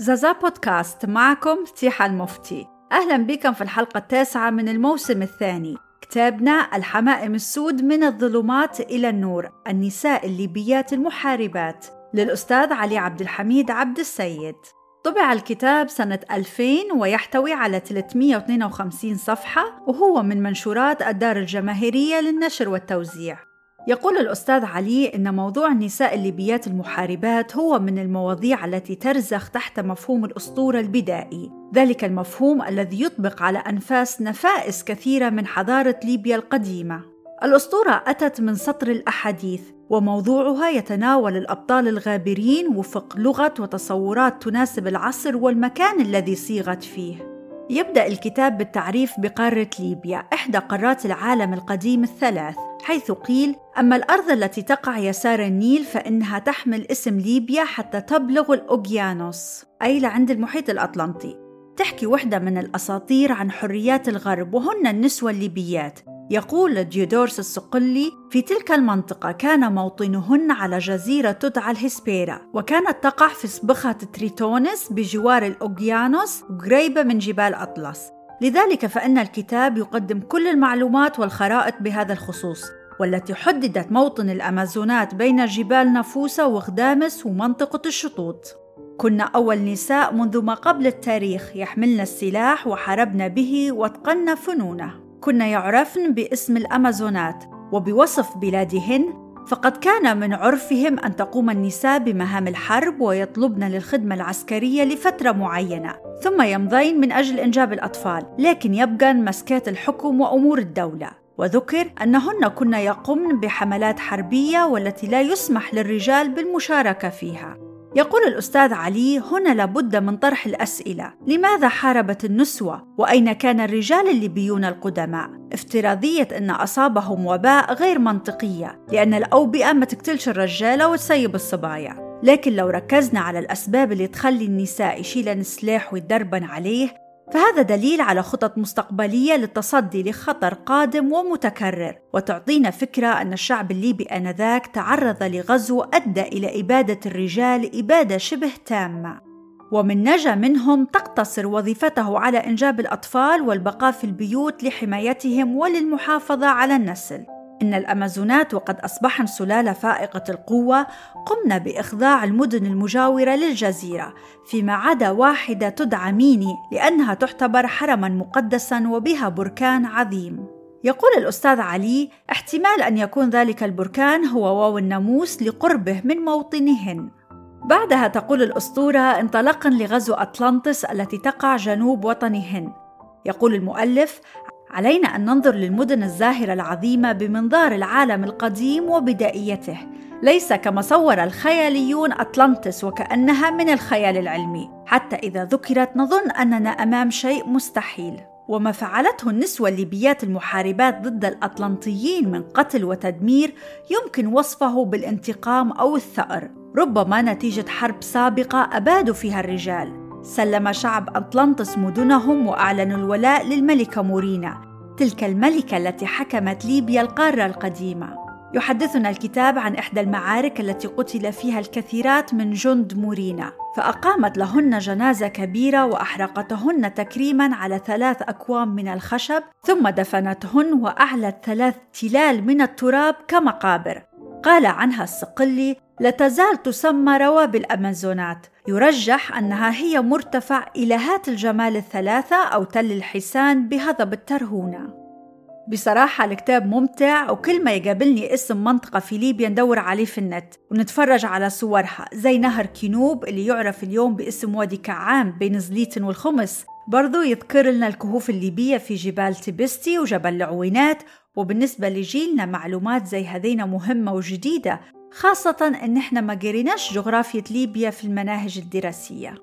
زازا بودكاست معكم تيحة المفتي. أهلا بكم في الحلقة التاسعة من الموسم الثاني. كتابنا الحمائم السود من الظلمات إلى النور النساء الليبيات المحاربات. للأستاذ علي عبد الحميد عبد السيد. طبع الكتاب سنة 2000 ويحتوي على 352 صفحة وهو من منشورات الدار الجماهيرية للنشر والتوزيع. يقول الأستاذ علي إن موضوع النساء الليبيات المحاربات هو من المواضيع التي ترزخ تحت مفهوم الأسطورة البدائي، ذلك المفهوم الذي يطبق على أنفاس نفائس كثيرة من حضارة ليبيا القديمة. الأسطورة أتت من سطر الأحاديث، وموضوعها يتناول الأبطال الغابرين وفق لغة وتصورات تناسب العصر والمكان الذي صيغت فيه. يبدأ الكتاب بالتعريف بقارة ليبيا، إحدى قارات العالم القديم الثلاث، حيث قيل أما الأرض التي تقع يسار النيل فإنها تحمل اسم ليبيا حتى تبلغ الأوغيانوس. أي لعند المحيط الأطلنطي. تحكي وحدة من الأساطير عن حريات الغرب وهن النسوة الليبيات. يقول ديودورس الصقلي في تلك المنطقة كان موطنهن على جزيرة تدعى الهسبيرا وكانت تقع في صبخة تريتونس بجوار الأوغيانوس قريبة من جبال أطلس. لذلك فإن الكتاب يقدم كل المعلومات والخرائط بهذا الخصوص والتي حددت موطن الأمازونات بين جبال نافوسا وغدامس ومنطقة الشطوط. كنا أول نساء منذ ما قبل التاريخ يحملن السلاح وحاربن به واتقن فنونه. كنا يعرفن باسم الأمازونات وبوصف بلادهن فقد كان من عرفهم أن تقوم النساء بمهام الحرب ويطلبن للخدمة العسكرية لفترة معينة ثم يمضين من أجل إنجاب الأطفال لكن يبقى مسكات الحكم وأمور الدولة. وذكر أنهن كن يقمن بحملات حربية والتي لا يسمح للرجال بالمشاركة فيها. يقول الأستاذ علي هنا لابد من طرح الأسئلة لماذا حاربت النسوة؟ وأين كان الرجال الليبيون القدماء؟ افتراضية أن أصابهم وباء غير منطقية لأن الأوبئة ما تقتلش الرجالة وتسيب الصبايا لكن لو ركزنا على الأسباب اللي تخلي النساء يشيلن سلاح ويدربن عليه فهذا دليل على خطط مستقبلية للتصدي لخطر قادم ومتكرر وتعطينا فكرة أن الشعب الليبي آنذاك تعرض لغزو أدى إلى إبادة الرجال إبادة شبه تامة. ومن نجا منهم تقتصر وظيفته على إنجاب الأطفال والبقاء في البيوت لحمايتهم وللمحافظة على النسل. إن الأمازونات وقد أصبحن سلالة فائقة القوة قمن بإخضاع المدن المجاورة للجزيرة فيما عدا واحدة تدعى ميني لأنها تعتبر حرما مقدسا وبها بركان عظيم. يقول الأستاذ علي احتمال أن يكون ذلك البركان هو واو الناموس لقربه من موطنهن. بعدها تقول الأسطورة انطلقا لغزو أطلانتس التي تقع جنوب وطنهن. يقول المؤلف علينا أن ننظر للمدن الزاهرة العظيمة بمنظار العالم القديم وبدائيته. ليس كما صور الخياليون أطلانتس وكأنها من الخيال العلمي. حتى إذا ذكرت نظن أننا أمام شيء مستحيل. وما فعلته النسوة الليبيات المحاربات ضد الأطلنطيين من قتل وتدمير يمكن وصفه بالانتقام أو الثأر. ربما نتيجة حرب سابقة أبادوا فيها الرجال. سلم شعب أطلنطس مدنهم وأعلنوا الولاء للملكة مورينا تلك الملكة التي حكمت ليبيا القارة القديمة. يحدثنا الكتاب عن إحدى المعارك التي قتل فيها الكثيرات من جند مورينا فأقامت لهن جنازة كبيرة وأحرقتهن تكريما على ثلاث أكوام من الخشب ثم دفنتهن وأعلت ثلاث تلال من التراب كمقابر. قال عنها الصقلي لا تزال تسمى روابي الأمازونات. يرجح أنها هي مرتفع إلهات الجمال الثلاثة أو تل الحسان بهضب الترهونة بصراحة الكتاب ممتع وكل ما يقابلني اسم منطقة في ليبيا ندور عليه في النت. ونتفرج على صورها زي نهر كينوب اللي يعرف اليوم باسم وادي كعام بين زليتن والخمس. برضو يذكر لنا الكهوف الليبية في جبال تبستي وجبل العوينات. وبالنسبة لجيلنا معلومات زي هذينا مهمة وجديدة. خاصة إن إحنا ما قريناش جغرافية ليبيا في المناهج الدراسية.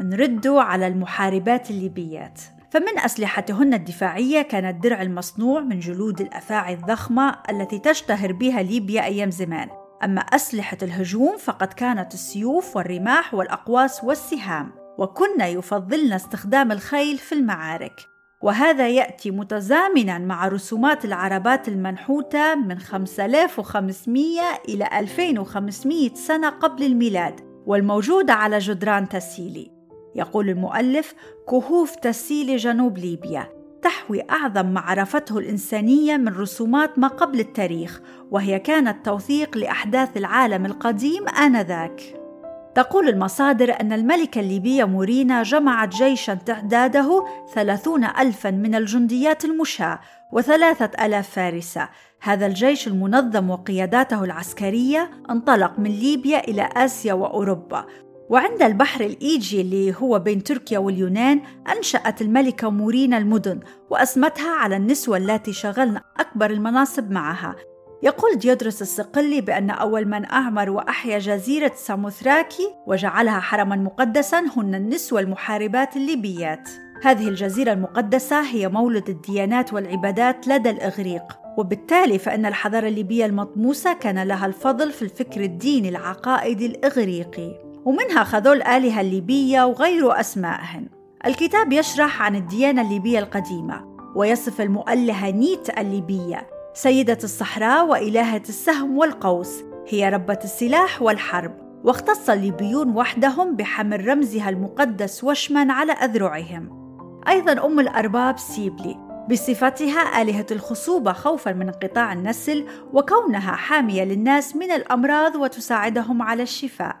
نردوا على المحاربات الليبيات. فمن أسلحتهن الدفاعية كان الدرع المصنوع من جلود الأفاعي الضخمة التي تشتهر بها ليبيا أيام زمان. أما أسلحة الهجوم فقد كانت السيوف والرماح والأقواس والسهام وكن يفضلن استخدام الخيل في المعارك. وهذا يأتي متزامنا مع رسومات العربات المنحوتة من 5500 إلى 2500 سنة قبل الميلاد والموجودة على جدران تسيلي يقول المؤلف كهوف تسيل جنوب ليبيا. تحوي أعظم ما عرفته الإنسانية من رسومات ما قبل التاريخ وهي كانت توثيق لأحداث العالم القديم آنذاك. تقول المصادر أن الملكة الليبية مورينا جمعت جيشا تعداده ثلاثون ألفا من الجنديات المشاة وثلاثة ألاف فارسة. هذا الجيش المنظم وقياداته العسكرية انطلق من ليبيا إلى آسيا وأوروبا. وعند البحر الإيجي اللي هو بين تركيا واليونان أنشأت الملكة مورينا المدن وأسمتها على النسوة التي شغلن أكبر المناصب معها. يقول ديودرس الصقلي بأن أول من أعمر وأحيا جزيرة ساموثراكي وجعلها حرما مقدسا هن النسوة المحاربات الليبيات. هذه الجزيرة المقدسة هي مولد الديانات والعبادات لدى الإغريق وبالتالي فإن الحضارة الليبية المطموسة كان لها الفضل في الفكر الديني العقائدي الإغريقي ومنها خذوا الآلهة الليبية وغير أسمائهن. الكتاب يشرح عن الديانة الليبية القديمة ويصف المؤلهة نيت الليبية سيدة الصحراء وإلهة السهم والقوس هي ربة السلاح والحرب واختص الليبيون وحدهم بحمل رمزها المقدس وشما على أذرعهم. أيضا أم الأرباب سيبلي بصفتها آلهة الخصوبة خوفا من انقطاع النسل وكونها حامية للناس من الأمراض وتساعدهم على الشفاء.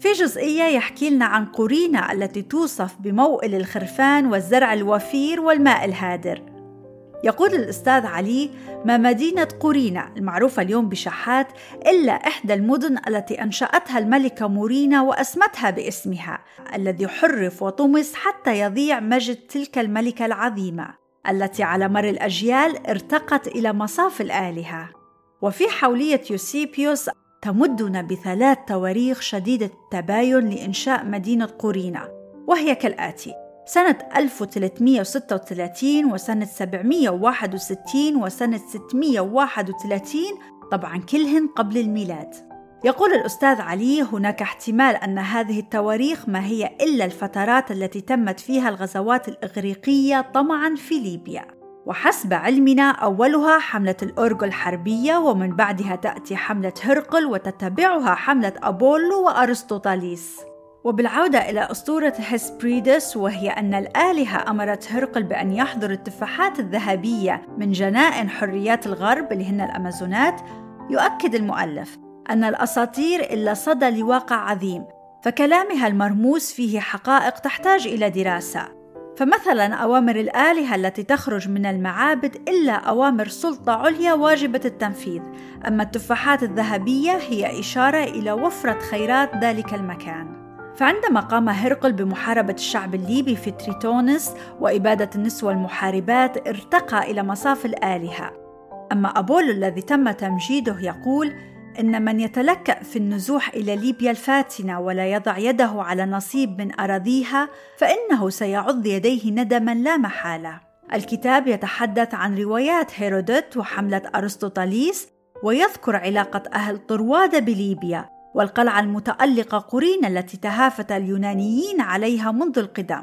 في جزئية يحكي لنا عن قرينة التي توصف بموئل الخرفان والزرع الوفير والماء الهادر. يقول الأستاذ علي ما مدينة قرينة المعروفة اليوم بشحات إلا إحدى المدن التي أنشأتها الملكة مورينا وأسمتها باسمها الذي حرف وطمس حتى يضيع مجد تلك الملكة العظيمة التي على مر الأجيال ارتقت إلى مصاف الآلهة. وفي حولية يوسيبيوس تمدنا بثلاث تواريخ شديدة التباين لإنشاء مدينة قرينة وهي كالآتي سنة 1336 وسنة 761 وسنة 631 طبعا كلهن قبل الميلاد. يقول الأستاذ علي هناك احتمال أن هذه التواريخ ما هي إلا الفترات التي تمت فيها الغزوات الإغريقية طمعا في ليبيا. وحسب علمنا أولها حملة الأورجو الحربية ومن بعدها تأتي حملة هرقل وتتبعها حملة أبولو وأرسطوطاليس وبالعودة إلى أسطورة هيسبريدس وهي أن الآلهة أمرت هرقل بأن يحضر التفاحات الذهبية من جنائن حريات الغرب اللي هن الأمازونات. يؤكد المؤلف أن الأساطير إلا صدى لواقع عظيم فكلامها المرموز فيه حقائق تحتاج إلى دراسة. فمثلا أوامر الآلهة التي تخرج من المعابد إلا أوامر سلطة عليا واجبة التنفيذ. أما التفاحات الذهبية هي إشارة إلى وفرة خيرات ذلك المكان. فعندما قام هرقل بمحاربة الشعب الليبي في تريتونس وإبادة النسوة المحاربات ارتقى إلى مصاف الآلهة. أما أبولو الذي تم تمجيده يقول إن من يتلكأ في النزوح إلى ليبيا الفاتنة ولا يضع يده على نصيب من أراضيها فإنه سيعض يديه ندما لا محالة. الكتاب يتحدث عن روايات هيرودوت وحملة أرسطوطاليس ويذكر علاقة أهل طروادة بليبيا. والقلعة المتألقة قرين التي تهافت اليونانيين عليها منذ القدم.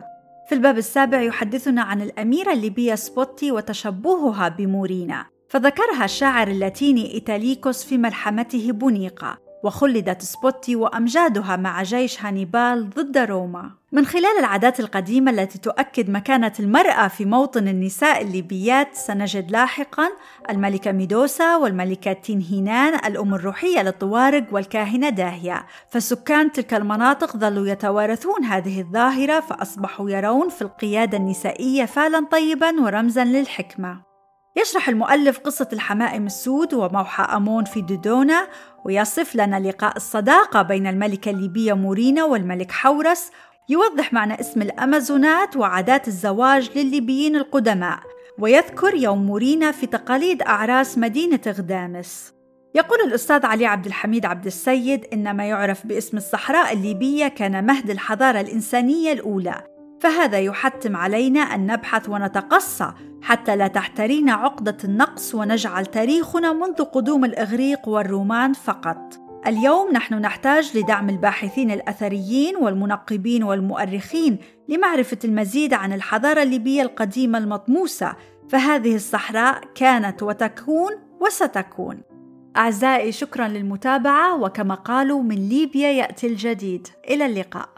في الباب السابع يحدثنا عن الأميرة الليبية سبوتي وتشبهها بمورينا، فذكرها الشاعر اللاتيني إيتاليكوس في ملحمته بونيقا، وخلدت سبوتي وأمجادها مع جيش هانيبال ضد روما. من خلال العادات القديمة التي تؤكد مكانة المرأة في موطن النساء الليبيات سنجد لاحقا الملكة ميدوسا والملكة تنهينان الأم الروحية للطوارق والكاهنة داهية فسكان تلك المناطق ظلوا يتوارثون هذه الظاهرة فأصبحوا يرون في القيادة النسائية فعلا طيبا ورمزا للحكمة يشرح المؤلف قصة الحمائم السود وموحى أمون في دودونا ويصف لنا لقاء الصداقة بين الملكة الليبية مورينا والملك حورس يوضح معنى اسم الأمازونات وعادات الزواج للليبيين القدماء ويذكر يوم مورينا في تقاليد أعراس مدينة غدامس. يقول الأستاذ علي عبد الحميد عبد السيد إن ما يعرف باسم الصحراء الليبية كان مهد الحضارة الإنسانية الأولى. فهذا يحتم علينا أن نبحث ونتقصى حتى لا تحترينا عقدة النقص ونجعل تاريخنا منذ قدوم الإغريق والرومان فقط. اليوم نحن نحتاج لدعم الباحثين الأثريين والمنقبين والمؤرخين لمعرفة المزيد عن الحضارة الليبية القديمة المطموسة فهذه الصحراء كانت وتكون وستكون. أعزائي شكرا للمتابعة وكما قالوا من ليبيا يأتي الجديد. إلى اللقاء.